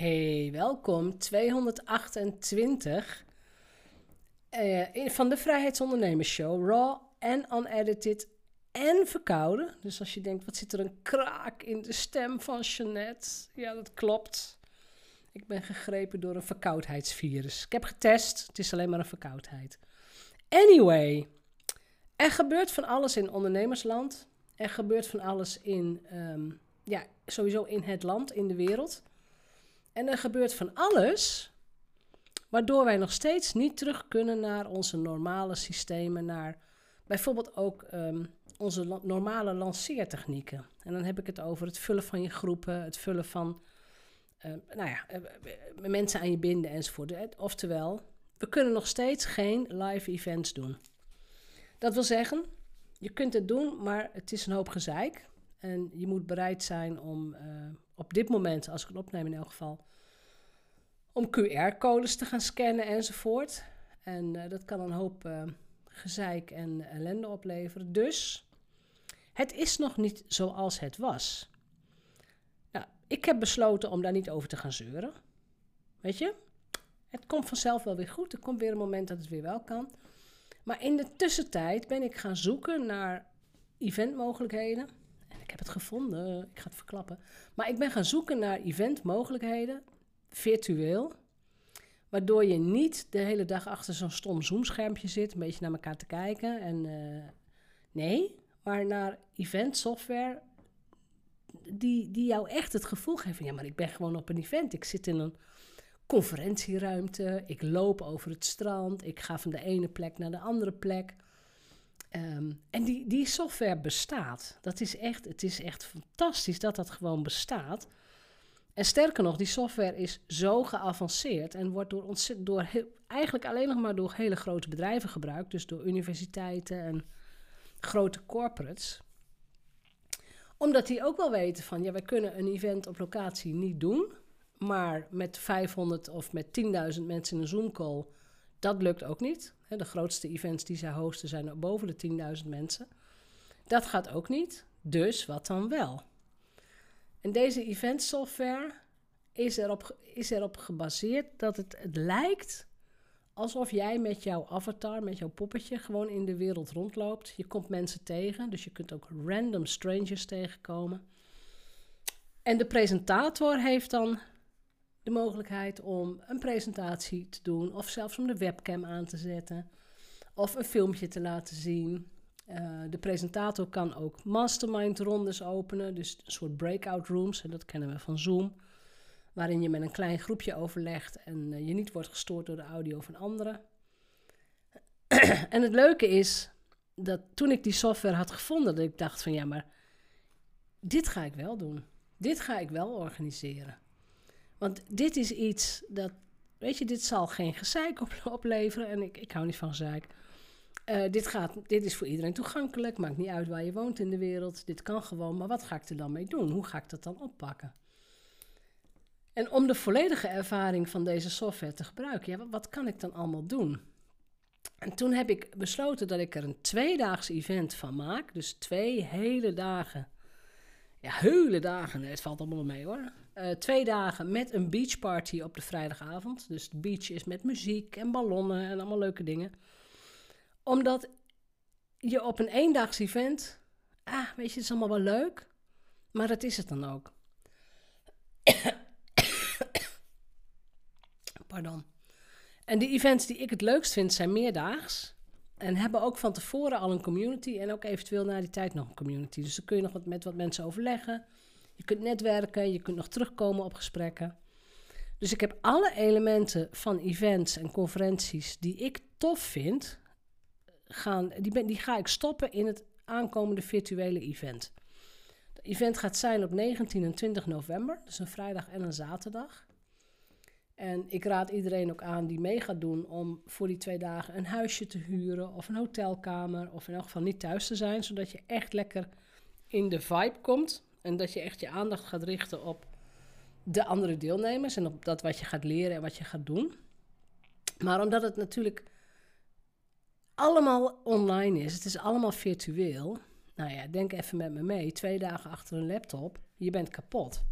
Hey, welkom 228 uh, in- van de Vrijheidsondernemers Show. Raw en unedited en verkouden. Dus als je denkt, wat zit er een kraak in de stem van Jeannette? Ja, dat klopt. Ik ben gegrepen door een verkoudheidsvirus. Ik heb getest, het is alleen maar een verkoudheid. Anyway, er gebeurt van alles in ondernemersland. Er gebeurt van alles in, ehm, ja, sowieso in het land, in de wereld. En er gebeurt van alles, waardoor wij nog steeds niet terug kunnen naar onze normale systemen, naar bijvoorbeeld ook ehm, onze normale lanceertechnieken. En dan heb ik het over het vullen van je groepen, het vullen van eh, nou ja, eh, eh, mensen aan je binden enzovoort. Oftewel, we kunnen nog steeds geen live events doen. Dat wil zeggen, je kunt het doen, maar het is een hoop gezeik. En je moet bereid zijn om eh, op dit moment, als ik het opneem in elk geval, om QR-codes te gaan scannen enzovoort. En eh, dat kan een hoop eh, gezeik en ellende opleveren. Dus het is nog niet zoals het was. Nou, ik heb besloten om daar niet over te gaan zeuren. Weet je? Het komt vanzelf wel weer goed. Er komt weer een moment dat het weer wel kan. Maar in de tussentijd ben ik gaan zoeken naar eventmogelijkheden. En ik heb het gevonden, ik ga het verklappen. Maar ik ben gaan zoeken naar eventmogelijkheden, virtueel. Waardoor je niet de hele dag achter zo'n stom zoomschermpje zit, een beetje naar elkaar te kijken. En eh, nee, maar naar eventsoftware die, die jou echt het gevoel geven: ja, maar ik ben gewoon op een event. Ik zit in een conferentieruimte, ik loop over het strand, ik ga van de ene plek naar de andere plek. Ehm, en die, die software bestaat. Dat is echt, het is echt fantastisch dat dat gewoon bestaat. En sterker nog, die software is zo geavanceerd en wordt door, door eigenlijk alleen nog maar door hele grote bedrijven gebruikt. Dus door universiteiten en grote corporates. Omdat die ook wel weten van, ja, wij kunnen een event op locatie niet doen. Maar met 500 of met 10.000 mensen in een Zoom-call, dat lukt ook niet. De grootste events die zij hosten zijn boven de 10.000 mensen. Dat gaat ook niet. Dus wat dan wel? En deze eventsoftware is erop, is erop gebaseerd dat het lijkt alsof jij met jouw avatar, met jouw poppetje, gewoon in de wereld rondloopt. Je komt mensen tegen, dus je kunt ook random strangers tegenkomen. En de presentator heeft dan de mogelijkheid om een presentatie te doen, of zelfs om de webcam aan te zetten, of een filmpje te laten zien. Eh, de presentator kan ook mastermind rondes openen, dus een soort breakout rooms, en dat kennen we van Zoom, waarin je met een klein groepje overlegt en eh, je niet wordt gestoord door de audio van anderen. en het leuke is dat toen ik die software had gevonden, dat ik dacht van ja, maar dit ga ik wel doen. Dit ga ik wel organiseren. Want dit is iets dat, weet je, dit zal geen gezeik op, opleveren. En ik, ik hou niet van gezeik. Eh, dit, gaat, dit is voor iedereen toegankelijk. Maakt niet uit waar je woont in de wereld. Dit kan gewoon. Maar wat ga ik er dan mee doen? Hoe ga ik dat dan oppakken? En om de volledige ervaring van deze software te gebruiken, ja, wat, wat kan ik dan allemaal doen? En toen heb ik besloten dat ik er een tweedaags event van maak. Dus twee hele dagen. Ja, hele dagen. Het valt allemaal mee hoor. Eh, twee dagen met een beachparty op de vrijdagavond. Dus de beach is met muziek en ballonnen en allemaal leuke dingen. Omdat je op een eendaags event, ah, weet je, het is allemaal wel leuk, maar dat is het dan ook. Pardon. En de events die ik het leukst vind zijn meerdaags. En hebben ook van tevoren al een community en ook eventueel na die tijd nog een community. Dus dan kun je nog wat met wat mensen overleggen. Je kunt netwerken, je kunt nog terugkomen op gesprekken. Dus ik heb alle elementen van events en conferenties die ik tof vind, gaan, die, ben, die ga ik stoppen in het aankomende virtuele event. Het event gaat zijn op 19 en 20 november, dus een vrijdag en een zaterdag. En ik raad iedereen ook aan die mee gaat doen om voor die twee dagen een huisje te huren of een hotelkamer of in elk geval niet thuis te zijn, zodat je echt lekker in de vibe komt en dat je echt je aandacht gaat richten op de andere deelnemers en op dat wat je gaat leren en wat je gaat doen. Maar omdat het natuurlijk allemaal online is, het is allemaal virtueel. Nou ja, denk even met me mee. Twee dagen achter een laptop, je bent kapot.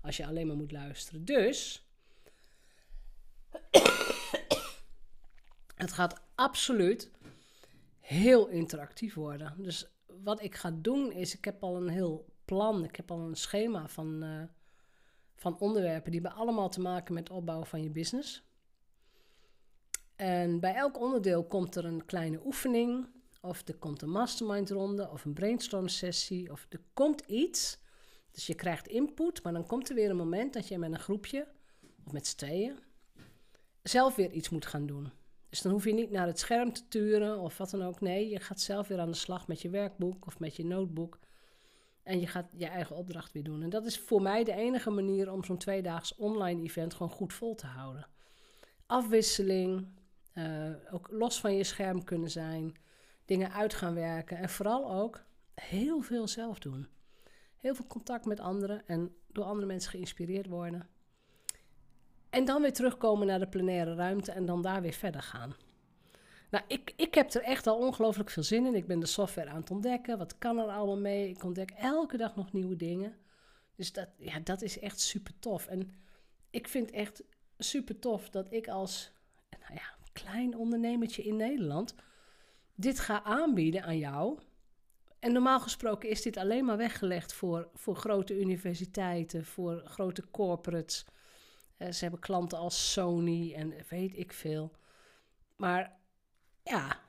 Als je alleen maar moet luisteren. Dus. het gaat absoluut heel interactief worden. Dus wat ik ga doen is, ik heb al een heel plan, ik heb al een schema van, uh, van onderwerpen die hebben allemaal te maken met opbouwen van je business. En bij elk onderdeel komt er een kleine oefening, of er komt een mastermind ronde, of een brainstorm sessie, of er komt iets. Dus je krijgt input, maar dan komt er weer een moment dat je met een groepje, of met z'n tweeën, zelf weer iets moet gaan doen. Dus dan hoef je niet naar het scherm te turen of wat dan ook. Nee, je gaat zelf weer aan de slag met je werkboek of met je notebook. En je gaat je eigen opdracht weer doen. En dat is voor mij de enige manier om zo'n tweedaags online event gewoon goed vol te houden. Afwisseling, uh, ook los van je scherm kunnen zijn, dingen uit gaan werken en vooral ook heel veel zelf doen. Heel veel contact met anderen en door andere mensen geïnspireerd worden. En dan weer terugkomen naar de plenaire ruimte en dan daar weer verder gaan. Nou, ik, ik heb er echt al ongelooflijk veel zin in. Ik ben de software aan het ontdekken. Wat kan er allemaal mee? Ik ontdek elke dag nog nieuwe dingen. Dus dat, ja, dat is echt super tof. En ik vind echt super tof dat ik als nou ja, klein ondernemertje in Nederland dit ga aanbieden aan jou. En normaal gesproken is dit alleen maar weggelegd voor, voor grote universiteiten, voor grote corporates. Uh, ze hebben klanten als Sony en weet ik veel. Maar ja,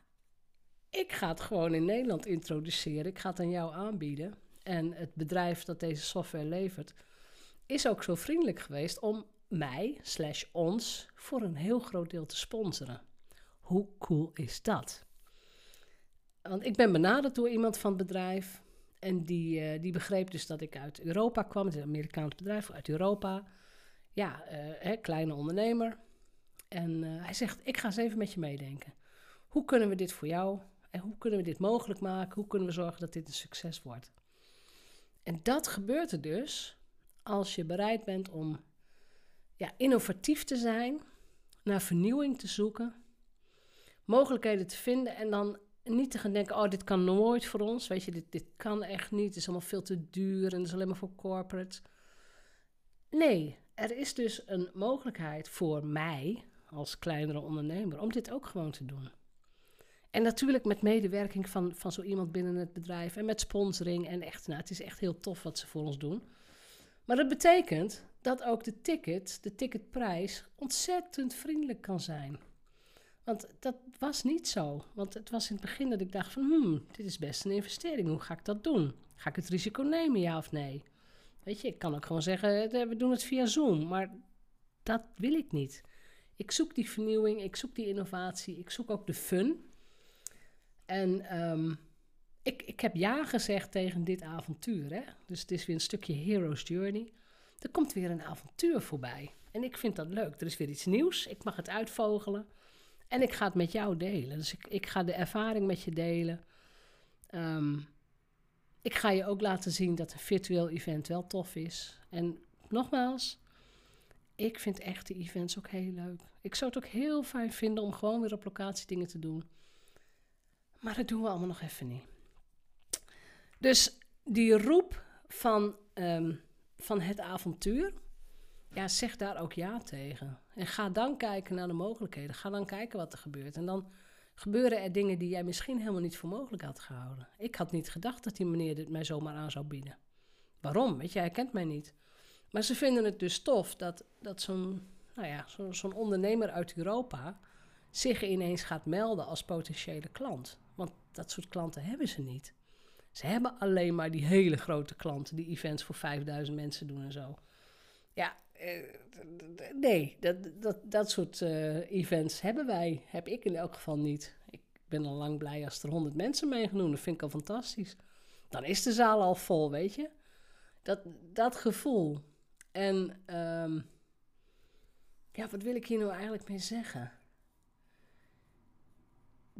ik ga het gewoon in Nederland introduceren. Ik ga het aan jou aanbieden. En het bedrijf dat deze software levert, is ook zo vriendelijk geweest om mij, slash ons, voor een heel groot deel te sponsoren. Hoe cool is dat? Want ik ben benaderd door iemand van het bedrijf. En die, uh, die begreep dus dat ik uit Europa kwam. Het is een Amerikaans bedrijf uit Europa. Ja, uh, hè, kleine ondernemer. En uh, hij zegt, ik ga eens even met je meedenken. Hoe kunnen we dit voor jou en hoe kunnen we dit mogelijk maken? Hoe kunnen we zorgen dat dit een succes wordt? En dat gebeurt er dus als je bereid bent om ja, innovatief te zijn, naar vernieuwing te zoeken, mogelijkheden te vinden en dan niet te gaan denken: oh, dit kan nooit voor ons. Weet je, dit, dit kan echt niet. Het is allemaal veel te duur en het is alleen maar voor corporate. Nee, er is dus een mogelijkheid voor mij als kleinere ondernemer om dit ook gewoon te doen. En natuurlijk met medewerking van, van zo iemand binnen het bedrijf en met sponsoring. En echt, nou, het is echt heel tof wat ze voor ons doen. Maar dat betekent dat ook de ticket, de ticketprijs, ontzettend vriendelijk kan zijn. Want dat was niet zo. Want het was in het begin dat ik dacht van, hmm, dit is best een investering. Hoe ga ik dat doen? Ga ik het risico nemen, ja of nee? Weet je, ik kan ook gewoon zeggen, eh, we doen het via Zoom. Maar dat wil ik niet. Ik zoek die vernieuwing, ik zoek die innovatie, ik zoek ook de fun. En um, ik, ik heb ja gezegd tegen dit avontuur. Hè? Dus het is weer een stukje Hero's Journey. Er komt weer een avontuur voorbij. En ik vind dat leuk. Er is weer iets nieuws. Ik mag het uitvogelen. En ik ga het met jou delen. Dus ik, ik ga de ervaring met je delen. Um, ik ga je ook laten zien dat een virtueel event wel tof is. En nogmaals, ik vind echte events ook heel leuk. Ik zou het ook heel fijn vinden om gewoon weer op locatie dingen te doen. Maar dat doen we allemaal nog even niet. Dus die roep van, um, van het avontuur, ja, zeg daar ook ja tegen. En ga dan kijken naar de mogelijkheden. Ga dan kijken wat er gebeurt. En dan gebeuren er dingen die jij misschien helemaal niet voor mogelijk had gehouden. Ik had niet gedacht dat die meneer dit mij zomaar aan zou bieden. Waarom? Weet je, hij kent mij niet. Maar ze vinden het dus tof dat, dat zo'n nou ja, zo'n ondernemer uit Europa zich ineens gaat melden als potentiële klant. Want dat soort klanten hebben ze niet. Ze hebben alleen maar die hele grote klanten die events voor 5000 mensen doen en zo. Ja, eh, nee, dat, dat, dat soort uh, events hebben wij. Heb ik in elk geval niet. Ik ben al lang blij als er 100 mensen meegenomen. Dat vind ik al fantastisch. Dan is de zaal al vol, weet je. Dat, dat gevoel. En um, ja, wat wil ik hier nou eigenlijk mee zeggen?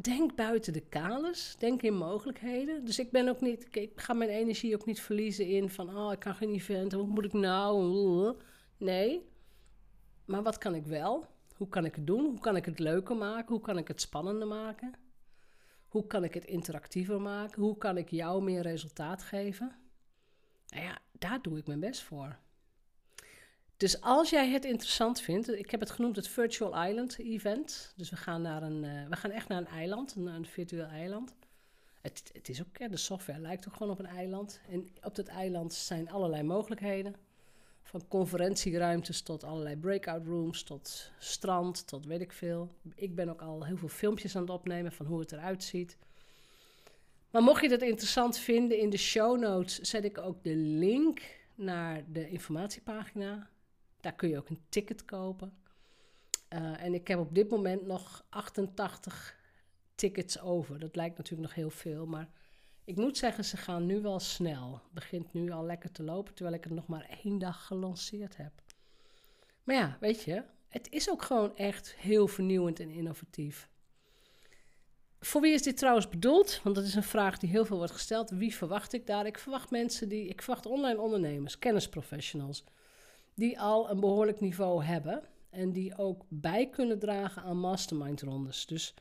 Denk buiten de kaders, denk in mogelijkheden. Dus ik ben ook niet, ik ga mijn energie ook niet verliezen in van, oh, ik kan geen event, hoe moet ik nou? Nee. Maar wat kan ik wel? Hoe kan ik het doen? Hoe kan ik het leuker maken? Hoe kan ik het spannender maken? Hoe kan ik het interactiever maken? Hoe kan ik jou meer resultaat geven? Nou ja, daar doe ik mijn best voor. Dus als jij het interessant vindt, ik heb het genoemd het Virtual Island Event. Dus we gaan, naar een, uh, we gaan echt naar een eiland, een, een virtueel eiland. Het, het, is ook, de software lijkt ook gewoon op een eiland. En op dat eiland zijn allerlei mogelijkheden. Van conferentieruimtes tot allerlei breakout rooms, tot strand, tot weet ik veel. Ik ben ook al heel veel filmpjes aan het opnemen van hoe het eruit ziet. Maar mocht je dat interessant vinden, in de show notes zet ik ook de link naar de informatiepagina. Daar kun je ook een ticket kopen. Uh, en ik heb op dit moment nog 88 tickets over. Dat lijkt natuurlijk nog heel veel, maar ik moet zeggen, ze gaan nu wel snel. Het begint nu al lekker te lopen, terwijl ik het nog maar één dag gelanceerd heb. Maar ja, weet je, het is ook gewoon echt heel vernieuwend en innovatief. Voor wie is dit trouwens bedoeld? Want dat is een vraag die heel veel wordt gesteld. Wie verwacht ik daar? Ik verwacht mensen die, ik verwacht online ondernemers, kennisprofessionals, die al een behoorlijk niveau hebben en die ook bij kunnen dragen aan mastermind rondes. Dus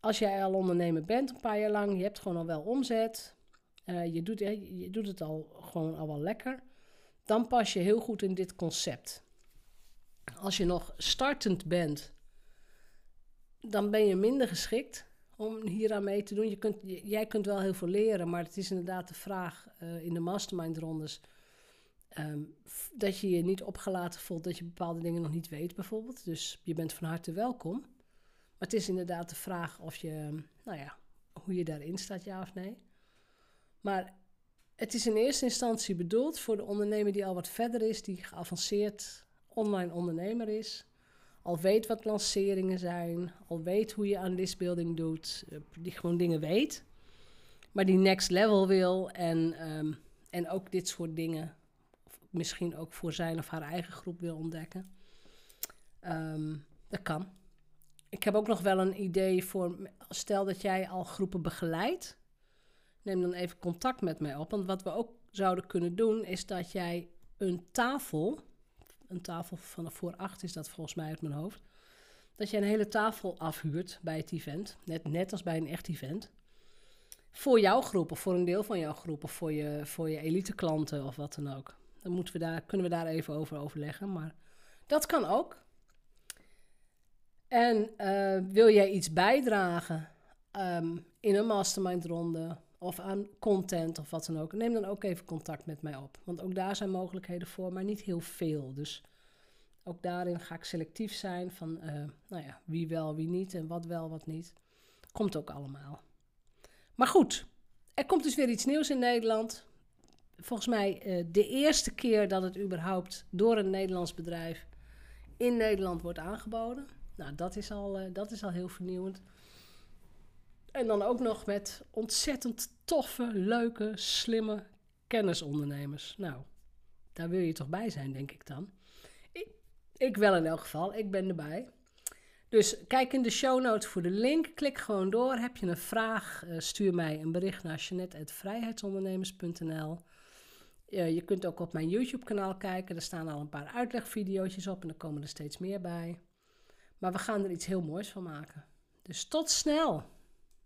als jij al ondernemer bent een paar jaar lang, je hebt gewoon al wel omzet, uh, je, doet, je doet het al gewoon al wel lekker, dan pas je heel goed in dit concept. Als je nog startend bent, dan ben je minder geschikt om hier aan mee te doen. Je kunt, jij kunt wel heel veel leren, maar het is inderdaad de vraag uh, in de mastermind rondes. Um, dat je je niet opgelaten voelt dat je bepaalde dingen nog niet weet, bijvoorbeeld. Dus je bent van harte welkom. Maar het is inderdaad de vraag of je, nou ja, hoe je daarin staat, ja of nee. Maar het is in eerste instantie bedoeld voor de ondernemer die al wat verder is, die geavanceerd online ondernemer is. Al weet wat lanceringen zijn, al weet hoe je aan listbuilding doet, eh, die gewoon dingen weet. Maar die next level wil en, um, en ook dit soort dingen misschien ook voor zijn of haar eigen groep wil ontdekken. Um, dat kan. Ik heb ook nog wel een idee voor. Stel dat jij al groepen begeleidt. Neem dan even contact met mij op. Want wat we ook zouden kunnen doen, is dat jij een tafel. Een tafel van voor acht is dat volgens mij uit mijn hoofd. Dat je een hele tafel afhuurt bij het event. Net, net als bij een echt event. Voor jouw groep of voor een deel van jouw groep. Of voor je, voor je elite klanten of wat dan ook. Dan moeten we daar, kunnen we daar even over overleggen. Maar dat kan ook. En uh, wil jij iets bijdragen um, in een mastermind ronde of aan content of wat dan ook, neem dan ook even contact met mij op. Want ook daar zijn mogelijkheden voor, maar niet heel veel. Dus ook daarin ga ik selectief zijn van uh, nou ja, wie wel, wie niet en wat wel, wat niet. Komt ook allemaal. Maar goed, er komt dus weer iets nieuws in Nederland. Volgens mij uh, de eerste keer dat het überhaupt door een Nederlands bedrijf in Nederland wordt aangeboden. Nou, dat is al, uh, dat is al heel vernieuwend. En dan ook nog met ontzettend toffe, leuke, slimme kennisondernemers. Nou, daar wil je toch bij zijn, denk ik dan. Ik, ik wel in elk geval, ik ben erbij. Dus kijk in de show notes voor de link. Klik gewoon door. Heb je een vraag, uh, stuur mij een bericht naar jeanette.vrijheidsondernemers.nl. Je kunt ook op mijn YouTube-kanaal kijken. Er staan al een paar uitlegvideo's op en er komen er steeds meer bij. Maar we gaan er iets heel moois van maken. Dus tot snel!